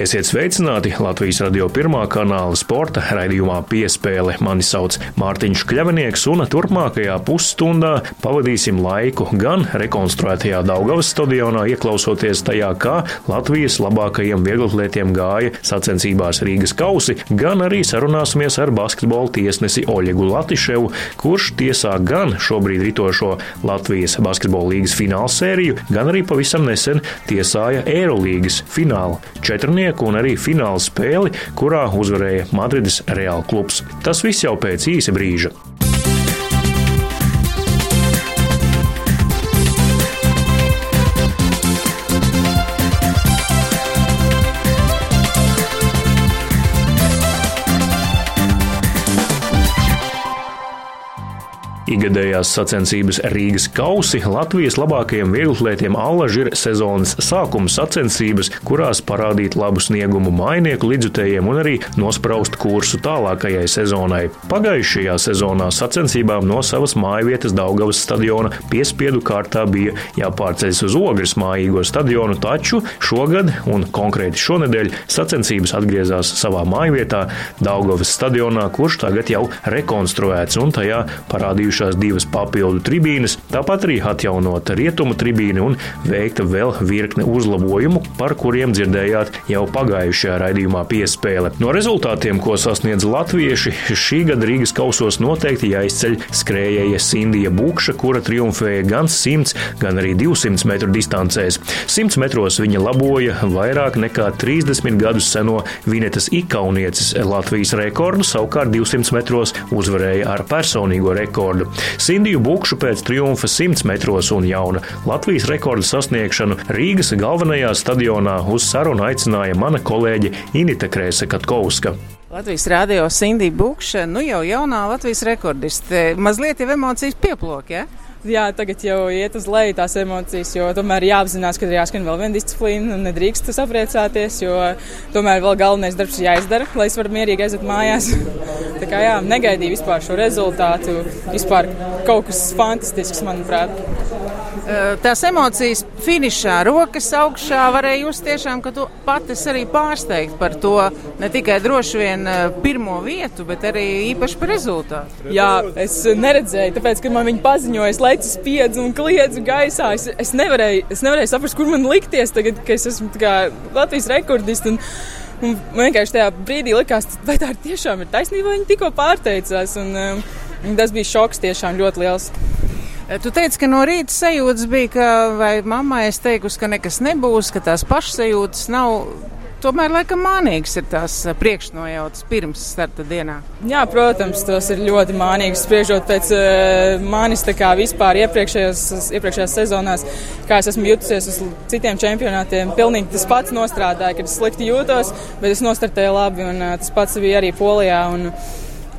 Esiet sveicināti Latvijas radio pirmā kanāla sporta raidījumā piespēle. Mani sauc Mārtiņš Kļavinieks, un turpmākajā pusstundā pavadīsim laiku gan rekonstruētajā Daugavas stadionā, ieklausoties tajā, kā Latvijas labākajiem vieglatlētiem gāja sacensībās Rīgas kausi, gan arī sarunāsimies ar basketbola tiesnesi Oļegu Latiševu, kurš tiesā gan šobrīd ritošo Latvijas basketbola līgas fināla sēriju, gan arī pavisam nesen tiesāja Eirolīgas fināla četrnieku trīnieku un arī fināla spēli, kurā uzvarēja Madrides Real klubs. Tas viss jau pēc īsa brīža. Igadējās sacensības Rīgas kausi Latvijas labākajiem vieglatlētiem allaž ir sezonas sākuma sacensības, kurās parādīt labu sniegumu mainieku līdzutējiem un arī nospraust kursu tālākajai sezonai. Pagājušajā sezonā sacensībām no savas mājvietas Daugavas stadiona piespiedu kārtā bija jāpārceļas uz Ogres mājīgo stadionu, taču šogad un konkrēti šonedēļ sacensības atgriezās savā mājvietā Daugavas stadionā, kurš tagad jau rekonstruēts un tajā parādījuši izveidojušās divas papildu tribīnes, tāpat arī atjaunota rietumu tribīne un veikta vēl virkne uzlabojumu, par kuriem dzirdējāt jau pagājušajā raidījumā piespēle. No rezultātiem, ko sasniedz latvieši, šī gada Rīgas kausos noteikti jāizceļ skrējēja Sindija Bukša, kura triumfēja gan 100, gan arī 200 metru distancēs. 100 metros viņa laboja vairāk nekā 30 gadus seno Vinetas ikaunieces Latvijas rekordu, savukārt 200 metros uzvarēja ar personīgo rekordu. Sindiju Bukšu pēc triumfa 100 metros un jauna Latvijas rekorda sasniegšanu Rīgas galvenajā stadionā uz sarunu aicināja mana kolēģe Inita Krēsa Katkovska. Latvijas rādio Sindija Bukša, nu jau jaunā Latvijas rekordiste. Mazliet jau emocijas pieplok, ja? Jā, tagad jau iet uz leju tās emocijas, jo tomēr jāapzinās, ka ir jāskan vēl viena disciplīna un nedrīkst sapriecāties, jo tomēr vēl galvenais darbs ir jāizdara, lai es varu mierīgi aiziet mājās. Tā kā jā, negaidīju vispār šo rezultātu, vispār kaut kas fantastisks, manuprāt. Tās emocijas finišā, rokas augšā, varēja just tiešām, ka tu pati arī pārsteigt par to ne tikai droši vien pirmo vietu, bet arī īpaši par rezultātu. Jā, es neredzēju, tāpēc, kad man viņi paziņoja, es lecu spiedzu un kliedzu gaisā. Es, es, nevarēju, es nevarēju saprast, kur man likties tagad, ka es esmu Latvijas rekordists. Un, un vienkārši tajā brīdī likās, vai tā tiešām ir taisnība, viņi tikko pārteicās. Un, um, tas bija šoks tiešām ļoti liels. Tu teici, ka no rīta sajūtas bija, ka vai mammai es teikusi, ka nekas nebūs, ka tās pašsajūtas nav. Tomēr, laikam, mānīgs ir tās priekšnojautas pirms starta dienā. Jā, protams, tas ir ļoti mānīgs. Spriežot pēc uh, manis, kā vispār iepriekšējās, iepriekšējās sezonās, kā es esmu jutusies uz citiem čempionātiem, pilnīgi tas pats nostrādāja, kad es slikti jūtos, bet es nostartēju labi, un tas pats bija arī Polijā. Un,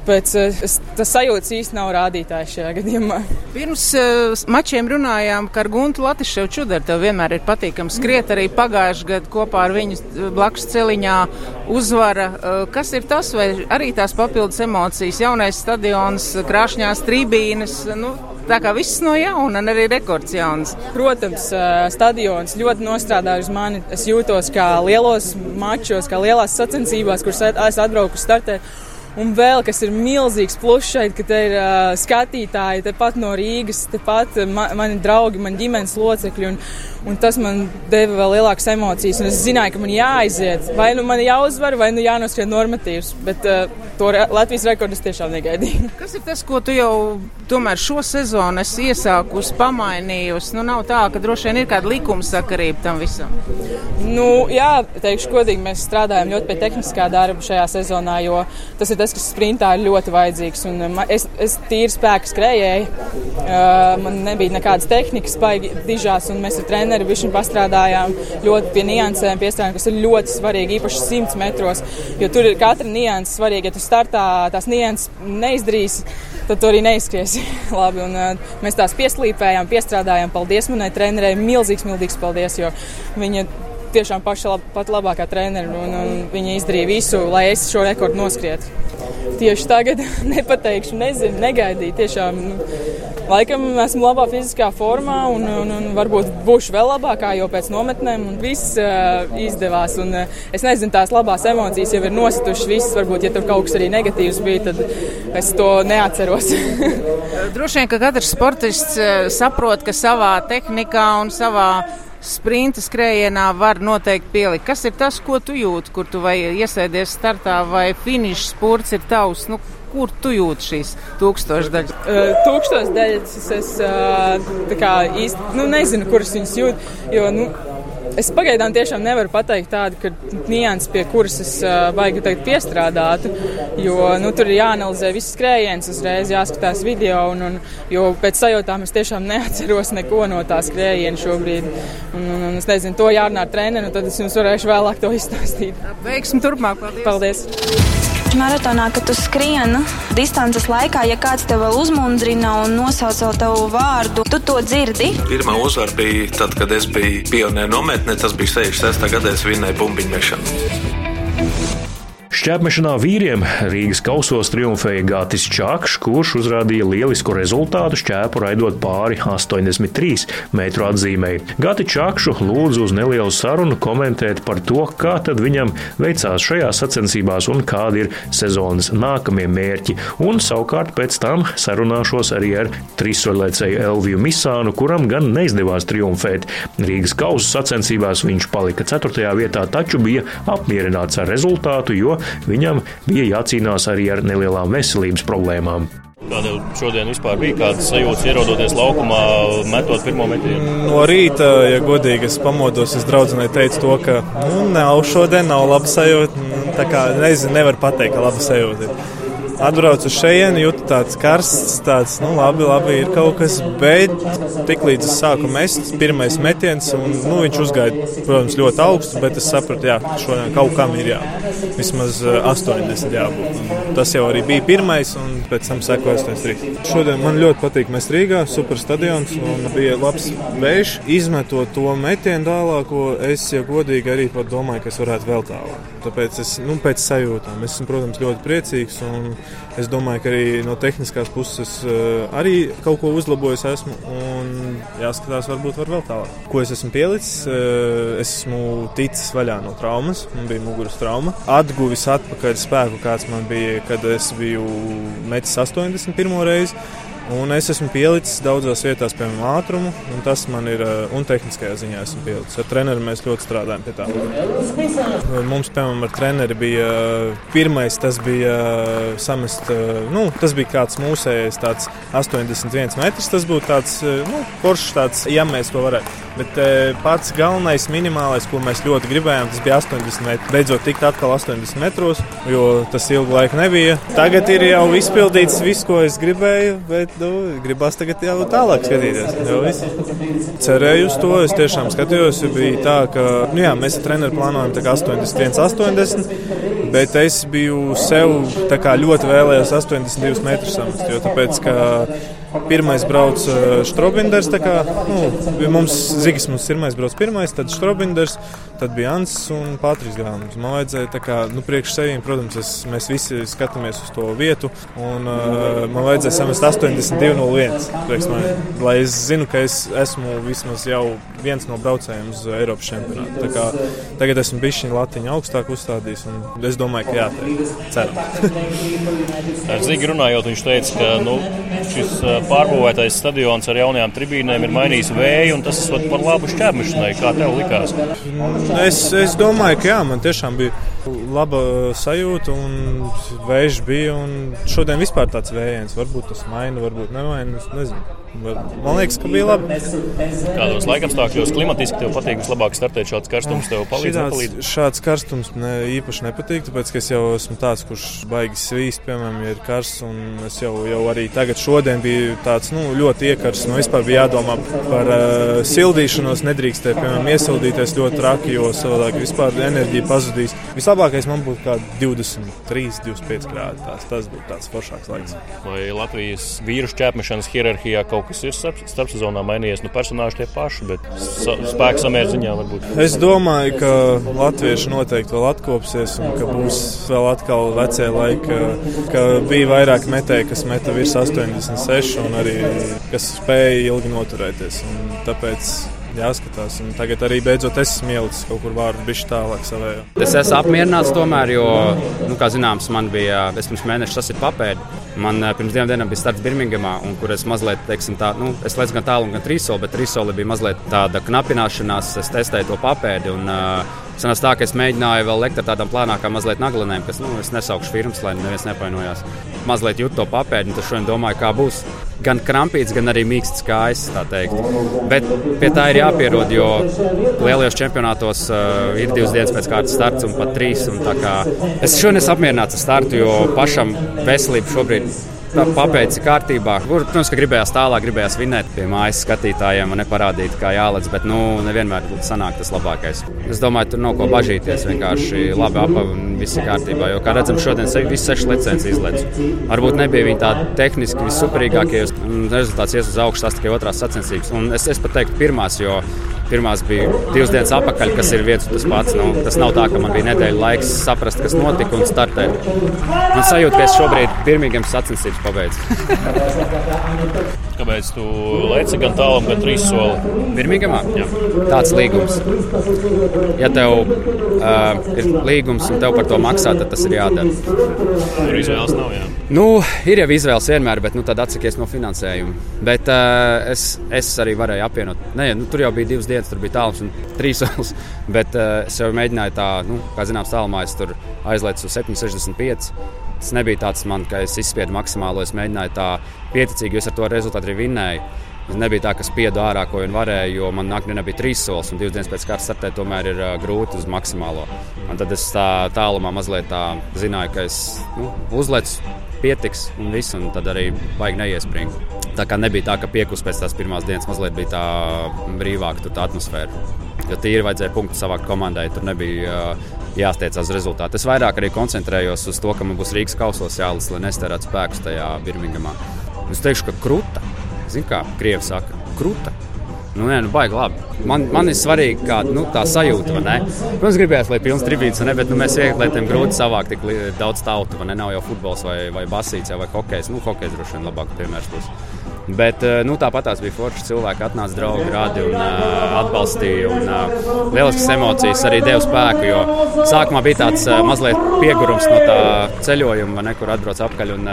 Pēc eh, tas sajūtas īsti nav rādītājs šajā gadījumā. Pirms uh, mačiem runājām, ka ar Guntu Latiševu Čudaru tev vienmēr ir patīkami skriet. Arī pagājušajā gadā kopā ar viņu eh, blakus celiņā uzvara. Uh, kas ir tas, vai arī tās papildus emocijas, jaunais stadions, krāšņās trībīnes? Nu, Tā kā viss no jauna, un arī rekords jauns. Protams, stadions ļoti nostrādāja uz mani. Es jūtos kā lielos mačos, kā lielās sacensībās, kuras es atbraucu startēt. Un vēl kas ir milzīgs pluss šeit, ka te ir uh, skatītāji tepat no Rīgas, tepat ma mani draugi, mani ģimenes locekļi. Un, un tas man deva vēl lielākas emocijas. Es zināju, ka man jāaiziet. Vai nu man jāuzvar, vai nu jānoskrien normatīvs. Bet uh, to re Latvijas rekordu es tiešām negaidīju. Kas ir tas, ko tu jau tomēr šo sezonu esi iesākusi, pamainījusi? Nu, nav tā, ka droši vien ir kāda likuma sakarība tam visam. Nu, jā, teikšu godīgi, mēs strādājam ļoti pie tehniskā darba šajā sezonā, jo tas ir tas, kas sprintā ir ļoti vajadzīgs. Un um, es, es tīri spēku skrējēju, uh, man nebija nekādas tehnikas, baigi dižās, un mēs ar treneri bišķiņu pastrādājām ļoti pie niansēm, piestrādājām, kas ir ļoti svarīgi, īpaši 100 metros, jo tur ir katra nianses svarīga. Ja tu startā tās nianses neizdarīsi, tad tu arī neizskriesi labi. Un, uh, mēs tās pieslīpējām, piestrādājām. Paldies manai trenerei, milzīgs, milzīgs paldies, jo viņa tiešām paša lab, pat labākā treneris, un, un viņa izdarīja visu, lai es šo rekordu noskrietu. tieši tagad nepateikšu, nezinu, negaidīju. Tiešām, nu, laikam esmu labā fiziskā formā un, un, un varbūt būšu vēl labākā, jo pēc nometnēm viss uh, izdevās. Un, uh, es nezinu, tās labās emocijas jau ir nositušas visas. Varbūt, ja tur kaut kas arī negatīvs bija, tad es to neatceros. Droši vien, ka katrs sportists saprot, ka savā tehnikā un savā sprinta skrējienā var noteikti pielikt. Kas ir tas, ko tu jūti, kur tu vai iesēdies startā, vai finišs spurts ir tavs? Nu, kur tu jūti šīs tūkstošdaļas? Uh, tūkstošdaļas es uh, kā īsti nu, nezinu, kuras viņas jūt. Jo, nu, Es pagaidām tiešām nevaru pateikt tādu, ka nianses, pie kuras es baigi teikt piestrādātu, jo nu, tur ir jāanalizē viss skrējiens, uzreiz jāskatās video, un, un, jo pēc sajūtām es tiešām neatceros neko no tā skrējiena šobrīd. Un, un, un es nezinu, to jārunā ar treneru, un tad es jums varēšu vēlāk to izstāstīt. Veiksmi turpmāk! Paldies! Paldies. Maratonā, kad tu skrieni distances laikā, ja kāds tev uzmundrina un nosauc vēl tavu vārdu, tu to dzirdi. Pirmā uzvara bija tad, kad es biju pionieru nometnē, tas bija 66. gadā, es vinnēju bumbiņu mešanu. Šķēpmešanā vīriem Rīgas kausos triumfēja Gatis Čakšs, kurš uzrādīja lielisku rezultātu šķēpu raidot pāri 83 metru atzīmēji. Gati Čakšu lūdzu uz nelielu sarunu komentēt par to, kā tad viņam veicās šajās sacensībās un kādi ir sezonas nākamie mērķi. Un savukārt pēc tam sarunāšos arī ar trisoļēcēju Elviju Misānu, kuram gan neizdevās triumfēt. Rīgas kausa sacensībās viņš palika 4. vietā, taču bija apmierināts ar rezultātu, jo viņam bija jācīnās arī ar nelielām veselības problēmām. Kāda šodien vispār bija? Kādas sajūtas ierodoties laukumā, metot pirmo metienu? No rīta, ja godīgi, es pamodos, es draudzenei teicu to, ka nu, nav šodien, nav laba sajūta. Tā kā nezinu, nevar pateikt, ka laba sajūta ir. Atbraucu šejienu, jūtu tāds karsts, tāds, nu, labi, labi, ir kaut kas, bet tiklīdz es sāku mest, pirmais metiens, un, nu, viņš uzgāja, protams, ļoti augstu, bet es sapratu, jā, šodien kaut kam ir jābūt. Vismaz 80 jābūt. Un tas jau arī bija pirmais, un pēc tam sekoja 83. Šodien man ļoti patīk mest Rīgā, super stadions, un bija labs vējš. Izmetot to metienu tālāko, es, ja godīgi, arī pat domāju, ka es varētu vēl tālāk. Tāpēc es, nu, pēc sajūtām, es esmu, protams, ļoti priecīgs. Es domāju, ka arī no tehniskās puses uh, arī kaut ko uzlabojis esmu. Jāskatās, varbūt var vēl tālāk. Ko es esmu pielicis? Uh, es esmu ticis vaļā no traumas. Man bija muguras trauma. Atguvis atpakaļ spēku, kāds man bija, kad es biju metis 81. reizi. Un es esmu pielicis daudzās vietās, piemēram, ātrumu, un tas man ir, eh, un tehniskajā ziņā esmu pielicis. Ar treneru mēs ļoti strādājam pie tā. Mums, piemēram, ar treneri bija pirmais, tas bija samest, nu, tas bija kāds mūsējais, tāds 81 metrs. Tas būtu tāds, nu, foršs tāds, ja mēs to varētu. Bet pats galvenais, minimālais, ko mēs ļoti gribējām, tas bija 80 metri. Beidzot, tikt atkal 80 metros, jo tas ilgu laiku nebija. Tagad ir jau izpildīts viss, ko es gribēju, bet nu, gribās tagad jau tālāk skatīties. Cerēju uz to, es tiešām skatījos. Bija tā, ka nu, jā, mēs ar treneru plānojam 81, 80, bet es biju sev ļoti vēlējos 82 metrus samest. Jo tāpēc, ka Pirmais brauc Strobinders. Kā, nu, mums Zigis mums pirmais brauc pirmais, tad Strobinders, tad bija Ants un Patris Gāns. Man vajadzēja, kā, nu, priekš sevīm, protams, es, mēs visi skatāmies uz to vietu, un uh, man vajadzēja samest 82.01. Lai es zinu, ka es esmu vismaz jau viens no braucējiem uz Eiropas čempionātu. Kā, tagad esmu bijis šī latiņa augstāk uzstādījis, es domāju, ka jā, tā. Ar Zigi runājot, viņš teica, ka nu, šis pārbūvētais stadions ar jaunajām tribīnēm ir mainījis vēju, un tas ir par labu šķērmešanai. Kā tev likās? Es, es domāju, ka jā, man tiešām bija laba sajūta, un vējš bija. Un šodien vispār tāds vējiens, varbūt tas maina, varbūt nemaina. Nezinu. Man liekas, ka bija labi. Kādos laikapstākļos klimatiski tev patīk vislabāk startēt šāds karstums? Tev palīdz, šāds, šāds karstums ne, īpaši nepatīk, tāpēc ka es jau esmu tāds, kurš baigi svīst, piemēram, ir karsts. Es jau, jau arī tagad šodien biju tāds nu, ļoti iekarsts. Nu, vispār bija jādomā par uh, sildīšanos. Nedrīkstēja, piemēram, iesildīties ļoti traki, jo savādāk vispār enerģija pazudīs. Vislabākais man būtu kādi 23, 25 grādi. Tās, tas būtu tāds foršāks laiks. Vai Latvijas vīrusu ķēpmešanas hierarhijā kaut kas ir starp, starp sezonā mainījies? Nu, personāži tie paši, bet sa, spēku samērā ziņā varbūt. Es domāju, ka latvieši noteikti vēl atkopsies un ka būs vēl atkal vecie laiki, ka bija vairāk metēji, kas meta virs 86 un arī kas spēja ilgi noturēties. Un tāpēc jāskatās. Un tagad arī beidzot es esmu ielicis kaut kur vārdu bišķi tālāk savējo. Es esmu apmierināts tomēr, jo, nu, kā zināms, man bija pirms mēneša tas ir papēdi. Man eh, pirms divām dienām bija starts Birmingamā, un kur es mazliet, teiksim, tā, nu, es lecu gan tālu, gan trīsoli, bet trīsoli bija mazliet tāda knapināšanās, es testēju to papēdi. Un, uh, Sanās tā, ka es mēģināju vēl lekt ar tādām plānākām mazliet naglinēm, kas, nu, es nesaukšu firmas, lai neviens nepainojās. Mazliet jūtu to papēdi, un tas šodien domāju, kā būs. Gan krampīts, gan arī mīksts kājas, tā teikt. Bet pie tā ir jāpierod, jo lielajos čempionātos uh, ir divas dienas pēc kārtas starts un pat trīs. Un es šodien esmu apmierināts ar startu, jo pašam veselība šobrīd papēci kārtībā. Kur, protams, ka gribējās tālāk, gribējās vinēt pie mājas skatītājiem un neparādīt, kā jālec, bet nu, nevienmēr sanāk tas labākais. Es domāju, tur nav ko bažīties. Vienkārši labi apavi un viss ir kārtībā. Jo, kā redzam, šodien visas sešas licences izlaiž. Varbūt nebija viņi tādi tehniski vissuperīgākie, un rezultāts ies uz augšu, tas tikai otrās sacensības. Un es, es pat teiktu, pirmās, jo Pirmās bija divas dienas atpakaļ, kas ir viens un tas pats. Nu, tas nav tā, ka man bija nedēļa laiks saprast, kas notika un startēt. Man sajūta, ka es šobrīd pirmīgiem sacensības pabeidzu. Kāpēc tu leci gan tālu, gan trīs soli? Birmingamā? Jā. Tāds līgums. Ja tev uh, ir līgums un tev par to maksā, tad tas ir jādara. Tur izvēles nav. Jā. Nu, ir jau izvēles vienmēr, bet nu, tad atsakies no finansējuma. Bet uh, es, es arī varēju apvienot. Nē, nu, tur jau bija divas dienas, tur bija tālums un trīs solis. Bet uh, es jau mēģināju tā, nu, kā zināms, tālumā es tur aizlaicu uz 7,65. Tas nebija tāds man, ka es izspiedu maksimālo. Es mēģināju tā pieticīgi, jo es ar to rezultātu arī vinnēju. Nebija tā, ka spiedu ārā, ko vien varēju, jo man naktī nebija trīs solis, un divas dienas pēc kārtas startēt tomēr ir grūti uz maksimālo. Un tad es tā tālumā mazliet tā zināju, ka es nu, uzlecu, pietiks un viss, un tad arī vajag neiespringt. Tā kā nebija tā, ka piekus pēc tās pirmās dienas mazliet bija tā brīvāka tā atmosfēra. Jo tīri vajadzēja punktu savākt komandai. Tur nebija jāsteicās uz rezultātu. Es vairāk arī koncentrējos uz to, ka man būs Rīgas kausos jālis, lai nesterētu spēkus tajā Birmingamā. Es teikšu, ka krūta, zinu, kā krievi saka, krūta. Nu, nē, nu, baigi labi. Man, man ir svarīgi, kāda nu, tā sajūta. Protams, gribējās, lai pilns tribīns, bet nu, mēs vieglietiem grūti savākt tik daudz tautu. Nav jau futbols vai, vai basīts vai hokejs. Nu, hokejs droši vien labāk piemērs būs. Bet eh, nu, tāpat tās bija forši cilvēki, atnāca draugi, radi un uh, atbalstīja. Un, uh, lieliskas emocijas arī deva spēku, jo sākumā bija tāds mazliet piegurums no tā ceļojuma, ne, kur atbrauc apkaļ un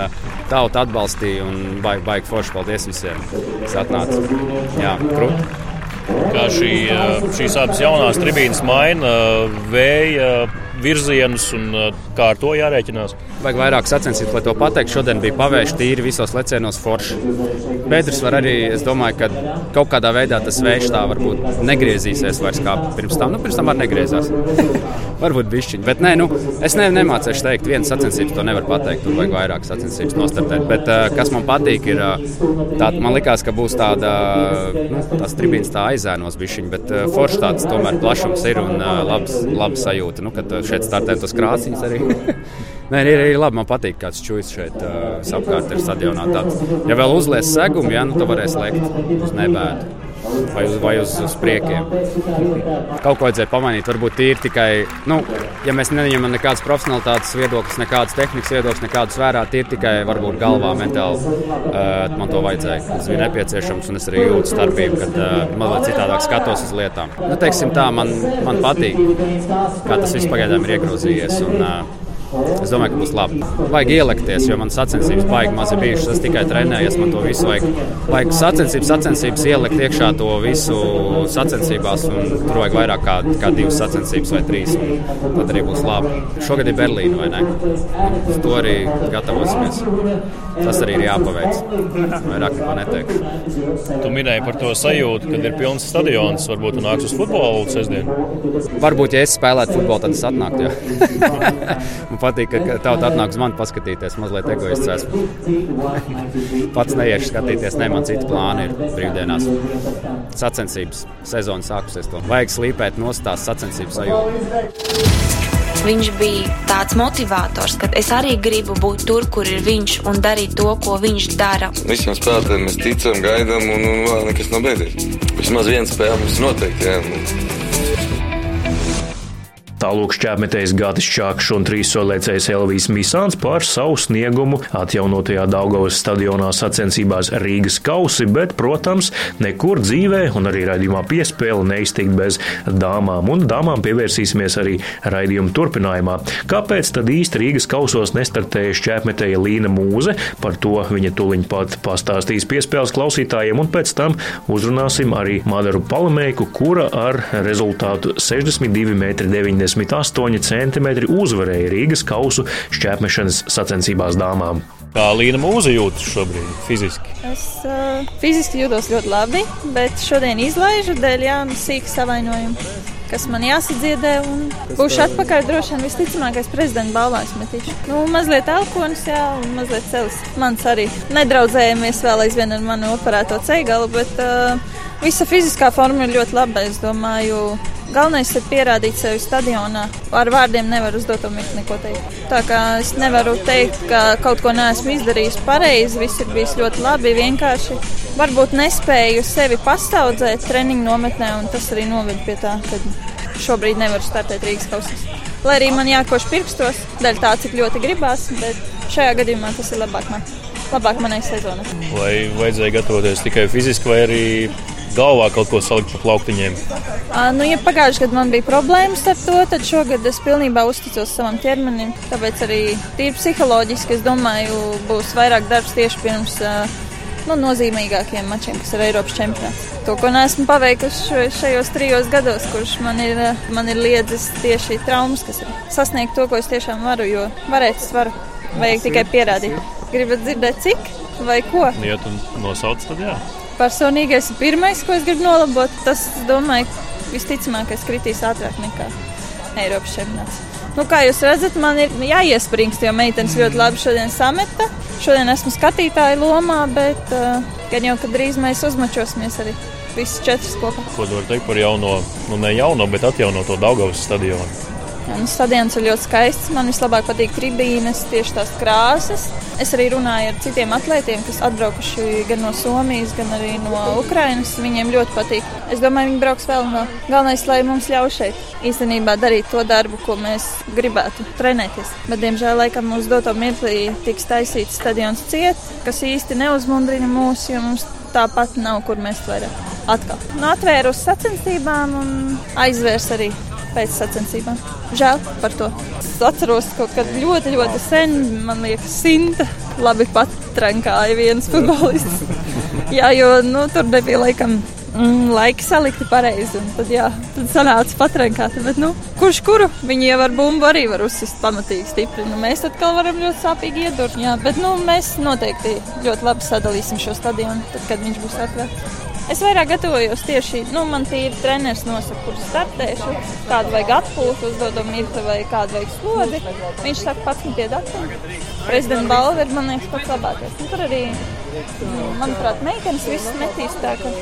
tauta atbalstīja. Un baigi, baigi forši, paldies visiem, kas atnāca. Jā, krūti. Kā šī, šīs abas jaunās tribīnes maina vēja virzienus un kā ar to jārēķinās? Vajag vairāk sacensības, lai to pateiktu. Šodien bija pavērsta tīri visos lecienos forši. Bedrs var arī, es domāju, ka kaut kādā veidā tas vējš tā varbūt negriezīsies vairs kā pirms tam. Nu, pirms tam arī negriezās. varbūt bišķiņi. Bet nē, nu, es ne, nemācīšu teikt, viena sacensības to nevar pateikt. Tur vajag vairāk sacensības nostartēt. Bet uh, kas man patīk, ir tā, man likās, ka būs tāda, nu, tās tribīnas tā aizēnos bišķiņi, bet uh, forši tāds tomēr plašums ir un uh, labs, labs sajūta, nu, kad šeit startē tos krāsīs arī. Nē, ir, ir labi. Man patīk, kāds čūlis šeit uh, apkārt ir stadionā. Tāds. Ja vēl uzlies segumu, ja, nu, tad varēs lekt uz nebēdu. Vai uz, vai uz, uz priekiem. Kaut ko vajadzēja pamainīt. Varbūt ir tikai, nu, ja mēs neņemam nekādas profesionālitātes viedokļus, nekādas tehnikas viedokļus, nekādus vērā, ir tikai varbūt galvā mentāli. Uh, man to vajadzēja. Tas bija nepieciešams, un es arī jūtu starpību, kad uh, mazliet citādāk skatos uz lietām. Nu, teiksim tā, man, man patīk, kā tas viss pagaidām ir iegrozījies. Un, uh, Es domāju, ka būs labi. Vajag ielekties, jo man sacensības baigi maz ir bijušas. Es tikai trenējos, man to visu vajag. Vajag sacensības, sacensības ielikt iekšā to visu sacensībās. Tur vajag vairāk kā, kā divas sacensības vai trīs. Tad arī būs labi. Šogad ir Berlīna, vai ne? Uz to arī gatavosimies. Tas arī ir jāpaveic. Vairāk neko neteikšu. Tu minēji par to sajūtu, kad ir pilns stadions. Varbūt tu nāc uz futbolu sestdienu. Varbūt, ja es spēlētu futbolu, tad es atnāktu. man patīk, ka tauta atnāk uz mani paskatīties, mazliet egoists esmu. Pats neiešu skatīties, ne man citi plāni ir brīvdienās. Sacensības sezona sākusies. To. Vajag slīpēt no tās sacensības sajūta. viņš bija tāds motivators, ka es arī gribu būt tur, kur ir viņš un darīt to, ko viņš dara. Visiem spēlētājiem mēs ticam, gaidām, un, un vēl nekas nav beidzies. Vismaz viens spēle mums noteikti. Jā. Tālāk šķērsmetējs Gatis Čakšs un trīs solēcējs Elvijas Misāns par savu sniegumu atjaunotajā Daugavas stadionā sacensībās Rīgas kausi, bet, protams, nekur dzīvē un arī raidījumā piespēle neiztikt bez dāmām, un dāmām pievērsīsimies arī raidījuma turpinājumā. Kāpēc tad īsti Rīgas kausos nestartēja šķērsmetēja Līna Mūze? Par to viņa tuliņ pat pastāstīs piespēles klausītājiem, un pēc tam uzrunāsim arī Madaru Palamēku, kura ar rezultātu 62,90 m. 58 cm uzvarēja Rīgas kausu šķērsmešanas sacensībās dāmām. Kā Līna mūza jūtas šobrīd fiziski? Es uh, fiziski jūtos ļoti labi, bet šodien izlaižu dēļ jaunu sīku savainojumu, kas man jāsadziedē. Būšu atpakaļ droši vien visticamākais prezidenta balvās metīšu. Nu, mazliet elkonis, jā, un mazliet celis. Mans arī nedraudzējamies vēl aizvien ar manu operēto ceigalu, bet uh, visa fiziskā forma ir ļoti laba. Es domāju, Galvenais ir pierādīt sevi stadionā. Ar vārdiem nevar uzdot neko teikt. Tā kā es nevaru teikt, ka kaut ko neesmu izdarījis pareizi. Viss ir bijis ļoti labi, vienkārši. Varbūt nespēju sevi pastaudzēt treniņu nometnē, un tas arī noved pie tā, ka šobrīd nevaru startēt Rīgas kausā. Lai arī man jākoš pirkstos, dēļ tā, cik ļoti gribās, bet šajā gadījumā tas ir labāk man. Labāk manai sezonai. Vai vajadzēja gatavoties tikai fiziski, vai arī galvā kaut ko salikt pa plauktiņiem? Uh, nu, ja pagājušajā gadā man bija problēmas ar to, tad šogad es pilnībā uzticos savam ķermenim. Tāpēc arī tīri psiholoģiski es domāju, būs vairāk darbs tieši pirms. Uh, nu, nozīmīgākiem mačiem, kas ir Eiropas čempionāts. To, ko neesmu paveikuši šajos trijos gados, kurš man ir, man ir liedzis tieši traumas, kas ir sasniegt to, ko es tiešām varu, jo varēt es varu. Vajag tikai pierādīt. Gribat dzirdēt, cik vai ko? Ja tu nosauc, tad jā. Personīgais ir pirmais, ko es gribu nolabot. Tas, domāju, visticamākais kritīs ātrāk nekā Eiropas čempionāts. Nu, kā jūs redzat, man ir jāiespringst, jo meitenes ļoti labi šodien sameta. Šodien esmu skatītāja lomā, bet uh, gan jau, ka drīz mēs uzmačosimies arī visas četras kopā. Ko tu vari teikt par jauno, nu ne jauno, bet atjaunoto Daugavas stadionu? Un stadions ir ļoti skaists. Man vislabāk patīk tribīnes, tieši tās krāsas. Es arī runāju ar citiem atlētiem, kas atbraukuši gan no Somijas, gan arī no Ukrainas. Viņiem ļoti patīk. Es domāju, viņi brauks vēl no. Galvenais, lai mums ļauj šeit īstenībā darīt to darbu, ko mēs gribētu trenēties. Bet, diemžēl, laikam mums doto mirklī tiks taisīts stadions ciet, kas īsti neuzmundrina mūs, jo mums tāpat nav, kur mēs vairāk atkal. Nu, atvēru uz sacensībām un aizvērs arī pēc sacensībām. Žēl par to. Es atceros, ka kad ļoti, ļoti sen, man liekas, simta labi patrenkāja viens futbolists. jā, jo nu, tur nebija laikam mm, laiki salikti pareizi. Tad, jā, tad sanāca patrenkāti. Bet, nu, kurš kuru? Viņi jau ar bumbu arī var uzsist pamatīgi stipri. Nu, mēs atkal varam ļoti sāpīgi iedurt. Jā, bet nu, mēs noteikti ļoti labi sadalīsim šo stadionu, tad, kad viņš būs atvērts. Es vairāk gatavojos tieši, nu, man tīri treneris nosaka, kur startēšu, kādu vajag atpūtu, uzdodu mirkli vai kādu vajag slodi. Viņš saka, pats man tie datumi. Prezidenta balva ir, man liekas, pats labākais. Nu, tur arī, nu, manuprāt, meitenes visas metīs tā, ka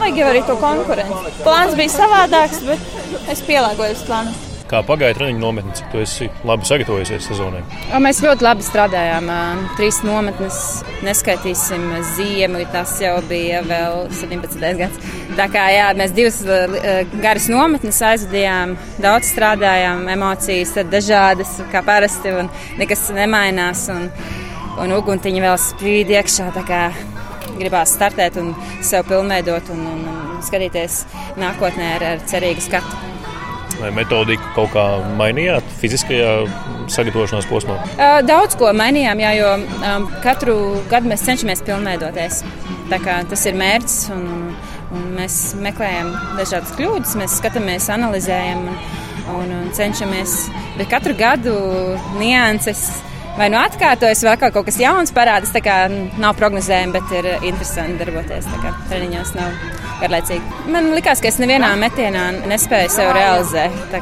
vajag jau arī to konkurenci. Plāns bija savādāks, bet es pielāgojos plānam. Kā pagāja treniņu nometne, cik tu esi labi sagatavojies sezonai? Mēs ļoti labi strādājām. Trīs nometnes, neskaitīsim ziemu, tas jau bija vēl 17. gads. Tā kā jā, mēs divas garas nometnes aizvadījām, daudz strādājām, emocijas dažādas, kā parasti, un nekas nemainās. Un, un uguntiņa vēl spīd iekšā. Gribās startēt un sev pilnveidot un, un, un skatīties nākotnē ar, ar cerīgu skatu. Vai metodiku kaut kā mainījāt fiziskajā sagatavošanās posmā? Daudz ko mainījām, jā, jo katru gadu mēs cenšamies pilnveidoties. Tas ir mērķis, un, un mēs meklējam dažādas kļūdas, mēs skatāmies, analizējam un, un, un cenšamies. Bet katru gadu nianses vai nu atkārtojas, vai kaut kas jauns parādās. Tā kā nav prognozējumi, bet ir interesanti darboties. Treniņos nav garlaicīgi. Man liekas, ka es nevienā metienā nespēju sev realizēt.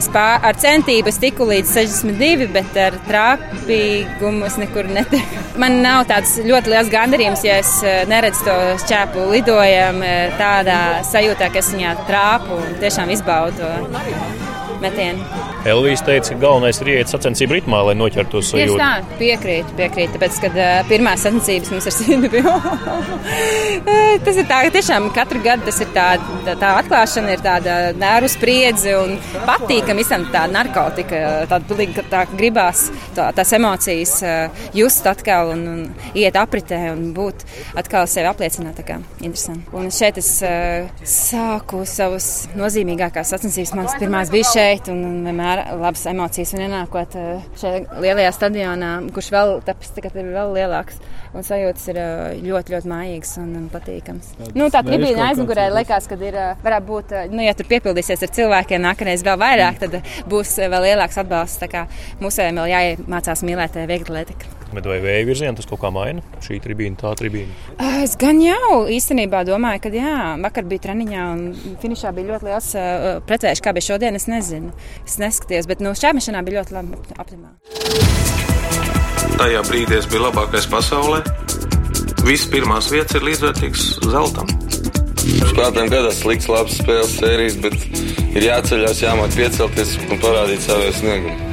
Es pār, ar centību tiku līdz 62, bet ar trāpīgumu es nekur netiku. Man nav tāds ļoti liels gandarījums, ja es eh, neredzu to šķēpu lidojumu eh, tādā sajūtā, ka es viņā trāpu un tiešām izbaudu to metienu. Elvijas teica, ka galvenais ir iet sacensību ritmā, lai noķertu to sajūtu. Tieši tā, piekrītu, piekrītu. Tāpēc, kad uh, pirmās sacensības mums ar Sīnu bija, tas ir tā, ka tiešām katru gadu tas ir tā, tā, tā atklāšana, ir tāda nervu spriedze un patīkam visam tā narkotika, tāda tā, tā gribās tā, tās emocijas uh, just atkal un, un iet apritē un būt atkal sevi apliecināt. Tā kā interesanti. Un šeit es uh, sāku savus nozīmīgākās sacensības. Mans pirmās bija šeit un, un vienmēr labas emocijas un ienākot uh, šajā lielajā stadionā, kurš vēl tapis tagad ir vēl lielāks. Un sajūtas ir ļoti, ļoti mājīgas un, patīkamas. Nu, tā tribīna aizmugurē liekas, ka ir, varētu būt, nu, ja tur piepildīsies ar cilvēkiem, nākamreiz vēl vairāk, tad būs vēl lielāks atbalsts. Tā kā mūsējiem vēl jāiemācās mīlēt vieglatlētiku. Bet vai vēja virzienā tas kaut kā maina? Šī tribīna, tā tribīna. Es gan jau īstenībā domāju, ka jā, vakar bija treniņā un finišā bija ļoti liels uh, precējuši, kā bija šodien. Es nezinu, es neskatījos, bet nu, šķērmešanā bija ļoti labi optimāli. Tajā brīdī es biju labākais pasaulē. Visas pirmās vietas ir līdzvērtīgas zeltam. Spēlētājiem gadās slikts, labs spēles sērijas, bet ir jāceļās, jāmāk piecelties un parādīt savu sniegumu.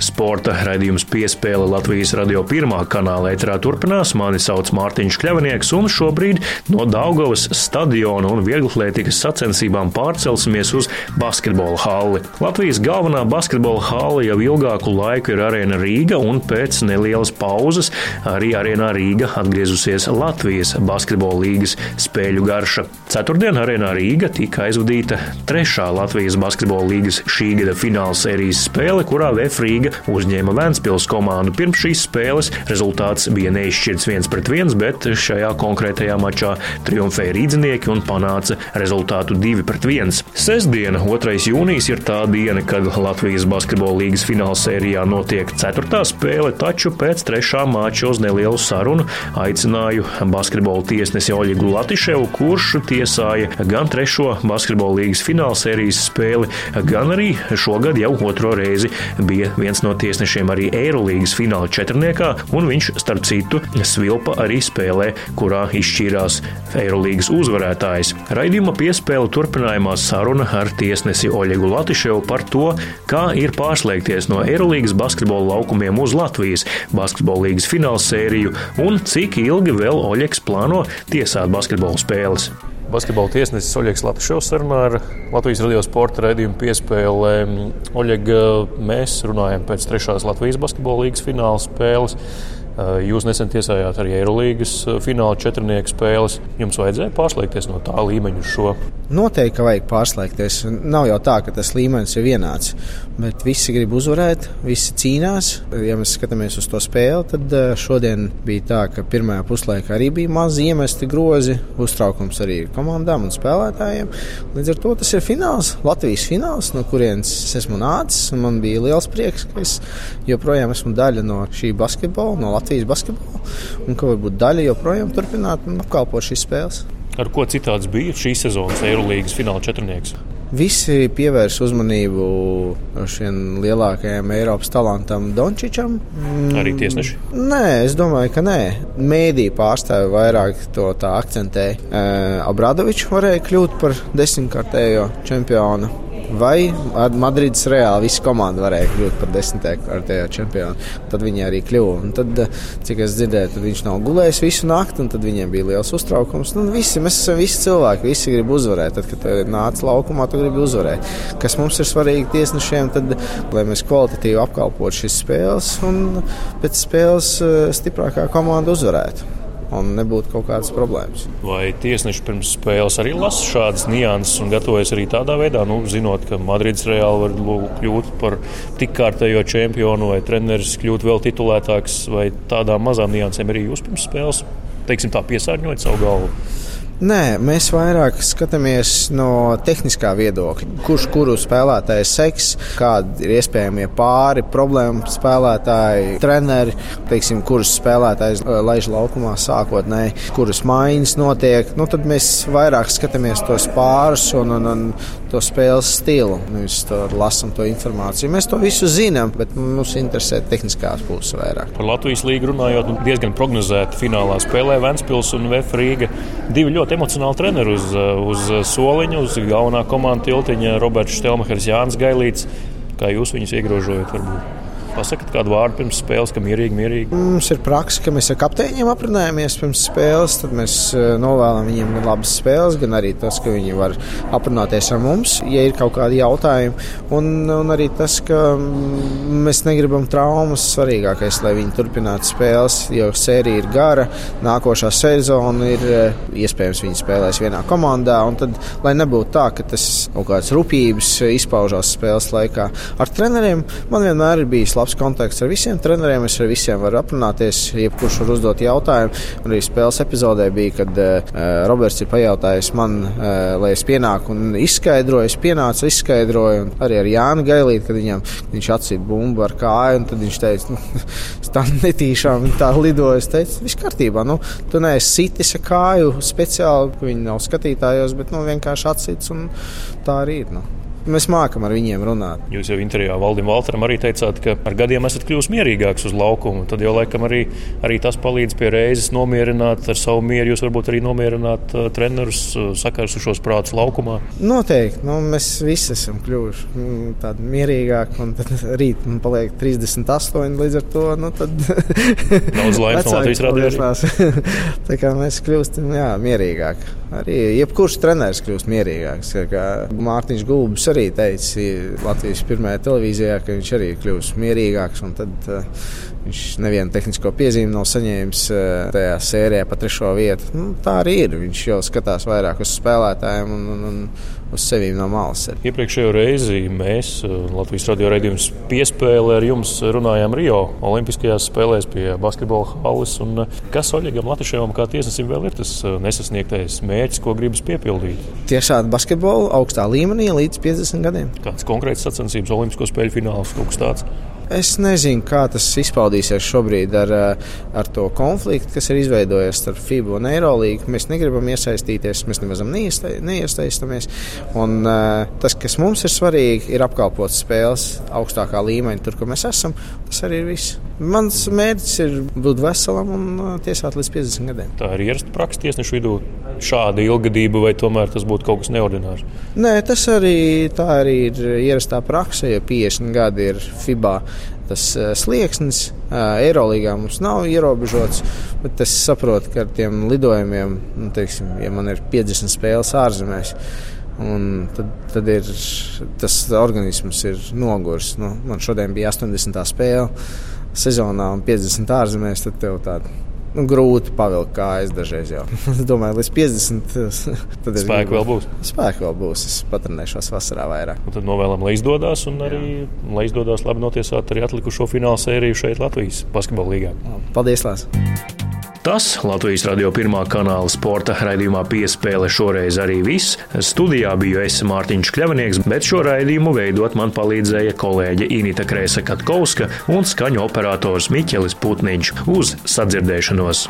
Sporta raidījums piespēle Latvijas radio pirmā kanāla ētrā turpinās. Mani sauc Mārtiņš Kļavinieks, un šobrīd no Daugavas stadiona un vieglatlētikas sacensībām pārcelsimies uz basketbola halli. Latvijas galvenā basketbola halla jau ilgāku laiku ir arēna Rīga, un pēc nelielas pauzes arī arēnā Rīga atgriezusies Latvijas basketbola līgas spēļu garša. Ceturtdien arēnā Rīga tika aizvadīta trešā Latvijas basketbola līgas šī gada fināla sērijas spēle, kurā VF Rīga uzņēma Vēncpils komandu. Pirms šīs spēles rezultāts bija neizšķirts viens pret viens, bet šajā konkrētajā mačā triumfēja rīdzinieki un panāca rezultātu 2 pret 1. Sestdiena, 2. jūnijas, ir tā diena, kad Latvijas basketbola līgas fināla sērijā notiek ceturtā spēle, taču pēc trešā mača uz nelielu sarunu aicināju basketbola tiesnesi Oļegu Latiševu, kurš tiesāja gan trešo basketbola līgas fināla sērijas spēli, gan arī šogad jau otro reizi bija viens no tiesnešiem arī Eirolandes fināla četrniekā, un viņš, starp citu, svilpa arī spēlē, kurā izšķīrās Eirolandes uzvarētājs. Raidījuma piespēle turpinājumā saruna ar tiesnesi Oļegu Latiševu par to, kā ir pārslēgties no Eirolandes basketbola laukumiem uz Latvijas basketbola līgas fināla sēriju un cik ilgi vēl Oļegs plāno tiesāt basketbola spēles. Basketbola tiesnesis Oļegs Latvijas sarunā ar Latvijas radio sporta raidījumu piespēlē. Oļeg, mēs runājam pēc trešās Latvijas basketbola līgas fināla spēles. Jūs nesen tiesājāt arī Eirolandes fināla četrnieku spēles. Jums vajadzēja pārslēgties no tā līmeņa uz šo? Noteikti, ka vajag pārslēgties. Nav jau tā, ka tas līmenis ir vienāds. Bet visi grib uzvarēt, visi cīnās. Ja mēs skatāmies uz to spēli, tad šodien bija tā, ka pirmajā puslaikā arī bija mazi iemesti grozi, uztraukums arī komandām un spēlētājiem. Līdz ar to tas ir fināls, Latvijas fināls, no kurienes es esmu nācis. Man bija liels prieks, ka es joprojām esmu daļa no šī basketbola, no Latvijas basketbola, un ka varbūt daļa joprojām turpināt un apkalpot šīs spēles. Ar ko citāds bija šīs sezonas Eirolandes fināla četrnieks? Visi pievērs uzmanību šiem lielākajam Eiropas talantam, Dončičam. Mm, Arī tiesneši? Nē, es domāju, ka nē. Mēdī pārstāvi vairāk to akcentē. E, Abradovičs varēja kļūt par desmitkārtējo čempionu. Vai ar Madrides reāli visa komanda varēja kļūt par desmitkārtējo čempionu. Tad viņi arī kļuva. Un tad, cik es dzirdēju, tad viņš nav gulējis visu nakti, un tad viņiem bija liels uztraukums. Nu, visi, mēs esam visi cilvēki, visi grib uzvarēt. Tad, kad nāc laukumā, tu gribi uzvarēt. Kas mums ir svarīgi tiesnešiem, tad, lai mēs kvalitatīvi apkalpotu šīs spēles un pēc spēles stiprākā komanda uzvarētu un nebūtu kaut kādas problēmas. Vai tiesneši pirms spēles arī lasa šādas nianses un gatavojas arī tādā veidā, nu, zinot, ka Madrids reāli var kļūt par tik kārtējo čempionu vai treneris kļūt vēl titulētāks vai tādām mazām niansēm arī jūs pirms spēles, teiksim tā, piesārņojat savu galvu? Nē, mēs vairāk skatāmies no tehniskā viedokļa. Kurš kuru spēlētāju seks, kādi ir iespējamie pāri, problēmu spēlētāji, treneri, teiksim, kurus spēlētājs laiž laukumā sākotnēji, kuras maiņas notiek. Nu, tad mēs vairāk skatāmies tos pārus un, un, un to spēles stilu. Mēs to lasām, to informāciju. Mēs to visu zinām, bet mums interesē tehniskās puses vairāk. Par Latvijas līgu runājot, nu, diezgan prognozēta finālā spēlē Ventspils un Vēf Rīga. Divi ļoti aicināt emocionāli treneri uz, uz soliņa, uz galvenā komanda tiltiņa Roberts Štelmachers, Jānis Gailīts. Kā jūs viņus iegrožojat? Varbūt? Pasakiet kādu vārdu pirms spēles, ka mierīgi, mierīgi. Mums ir praksa, ka mēs ar kapteiņiem aprunājamies pirms spēles. Tad mēs eh, novēlam viņiem gan labas spēles, gan arī tas, ka viņi var aprunāties ar mums, ja ir kaut kādi jautājumi. Un, un arī tas, ka mēs negribam traumas. Svarīgākais, lai viņi turpinātu spēles, jo sērija ir gara. Nākošā sezona ir eh, iespējams viņi spēlēs vienā komandā. Tad, lai nebūtu tā, ka tas kaut kādas rūpības izpaužās spēles laikā, ar treneriem man vienmēr ir bijis labs kontakts ar visiem treneriem. Es ar visiem varu aprunāties, jebkurš var uzdot jautājumu. Arī spēles epizodē bija, kad uh, Roberts ir pajautājis man, uh, lai es pienāku un izskaidroju. Es pienācu, izskaidroju, arī ar Jānu Gailīti, kad viņam, viņš atsīja bumbu ar kāju, tad viņš teica, nu, tā netīšām tā lidoja. Es teicu, viss kārtībā, nu, tu neesi sitis ar kāju speciāli, viņi nav skatītājos, bet nu, vienkārši atsīts, un tā arī ir. Nu. Mēs mākam ar viņiem runāt. Jūs jau intervijā Valdim Valteram arī teicāt, ka ar gadiem esat kļuvis mierīgāks uz laukumu. Tad jau laikam arī, arī tas palīdz pie reizes nomierināt ar savu mieru. Jūs varbūt arī nomierināt uh, trenerus, uh, sakārsušos prātus laukumā. Noteikti. Nu, mēs visi esam kļuvuši mm, tādi mierīgāki. Un tad rīt man paliek 38 līdz ar to. Nu, tad... Daudz laimes no Latvijas radījās. Tā kā mēs kļūstam jā, mierīgāki. Arī jebkurš treneris kļūst mierīgāks. Mārtiņš Gulbis arī teica Latvijas pirmajā televīzijā, ka viņš arī kļūs mierīgāks. Tad uh, viņš nevienu tehnisko piezīmi nav saņēmis uh, tajā sērijā pa trešo vietu. Nu, tā arī ir. Viņš jau skatās vairāk uz spēlētājiem un, un, un uz sevi no malas. Iepriekšējo reizi mēs uh, Latvijas radio raidījums piespēlē ar jums runājām Rio Olimpiskajās spēlēs pie basketbola halas. Un, kas Oļegam Latvišajam kā tiesnesim vēl ir tas nesasniegtais mērķis, ko gribas piepildīt? Tiešām basketbolu augstā līmenī līdz 50. 50 gadiem. Kāds konkrēts sacensības Olimpisko spēļu fināls, kaut kas tāds? Es nezinu, kā tas izpaudīsies šobrīd ar, eh, ar to konfliktu, kas ir izveidojies starp FIBA un Eirolīgu. Mēs negribam iesaistīties, mēs nemaz neiesaistamies. Un, uh, tas, kas mums ir svarīgi, ir apkalpot spēles augstākā līmeņa, tur, kur mēs esam. Tas arī ir viss. Mans mērķis ir būt veselam un uh, tiesāt līdz 50 gadiem. Tā ir ierasta praksa tiesnešu vidū. Šāda ilgadība, vai tomēr tas būtu kaut kas neordinārs? Nē, tas arī, arī ir ierastā praksa, ja 50 gadi ir FIBA tas uh, slieksnis. Eirolandā mums nav ierobežots, bet es saprotu, ka ar tiem lidojumiem, nu, teiksim, ja man ir 50 spēles ārzemēs, Un tad, tad ir tas organisms ir noguris. Nu, man šodien bija 80. spēle sezonā un 50 ārzemēs. Tad tev tāda nu, grūti pavilkt kājas dažreiz jau. es domāju, līdz 50. Tad spēki vēl būs. Spēki vēl būs. Es patrenēšos vasarā vairāk. Un tad novēlam, lai izdodas un arī lai izdodas labi notiesāt arī atlikušo fināla sēriju šeit Latvijas basketbola līgā. Paldies! Lās. Tas Latvijas radio pirmā kanāla sporta raidījumā piespēle šoreiz arī viss. Studijā biju es Mārtiņš Kļavnieks, bet šo raidījumu veidot man palīdzēja kolēģe Inita Krēsa Katkovska un skaņu operators Miķelis Putniņš uz sadzirdēšanos.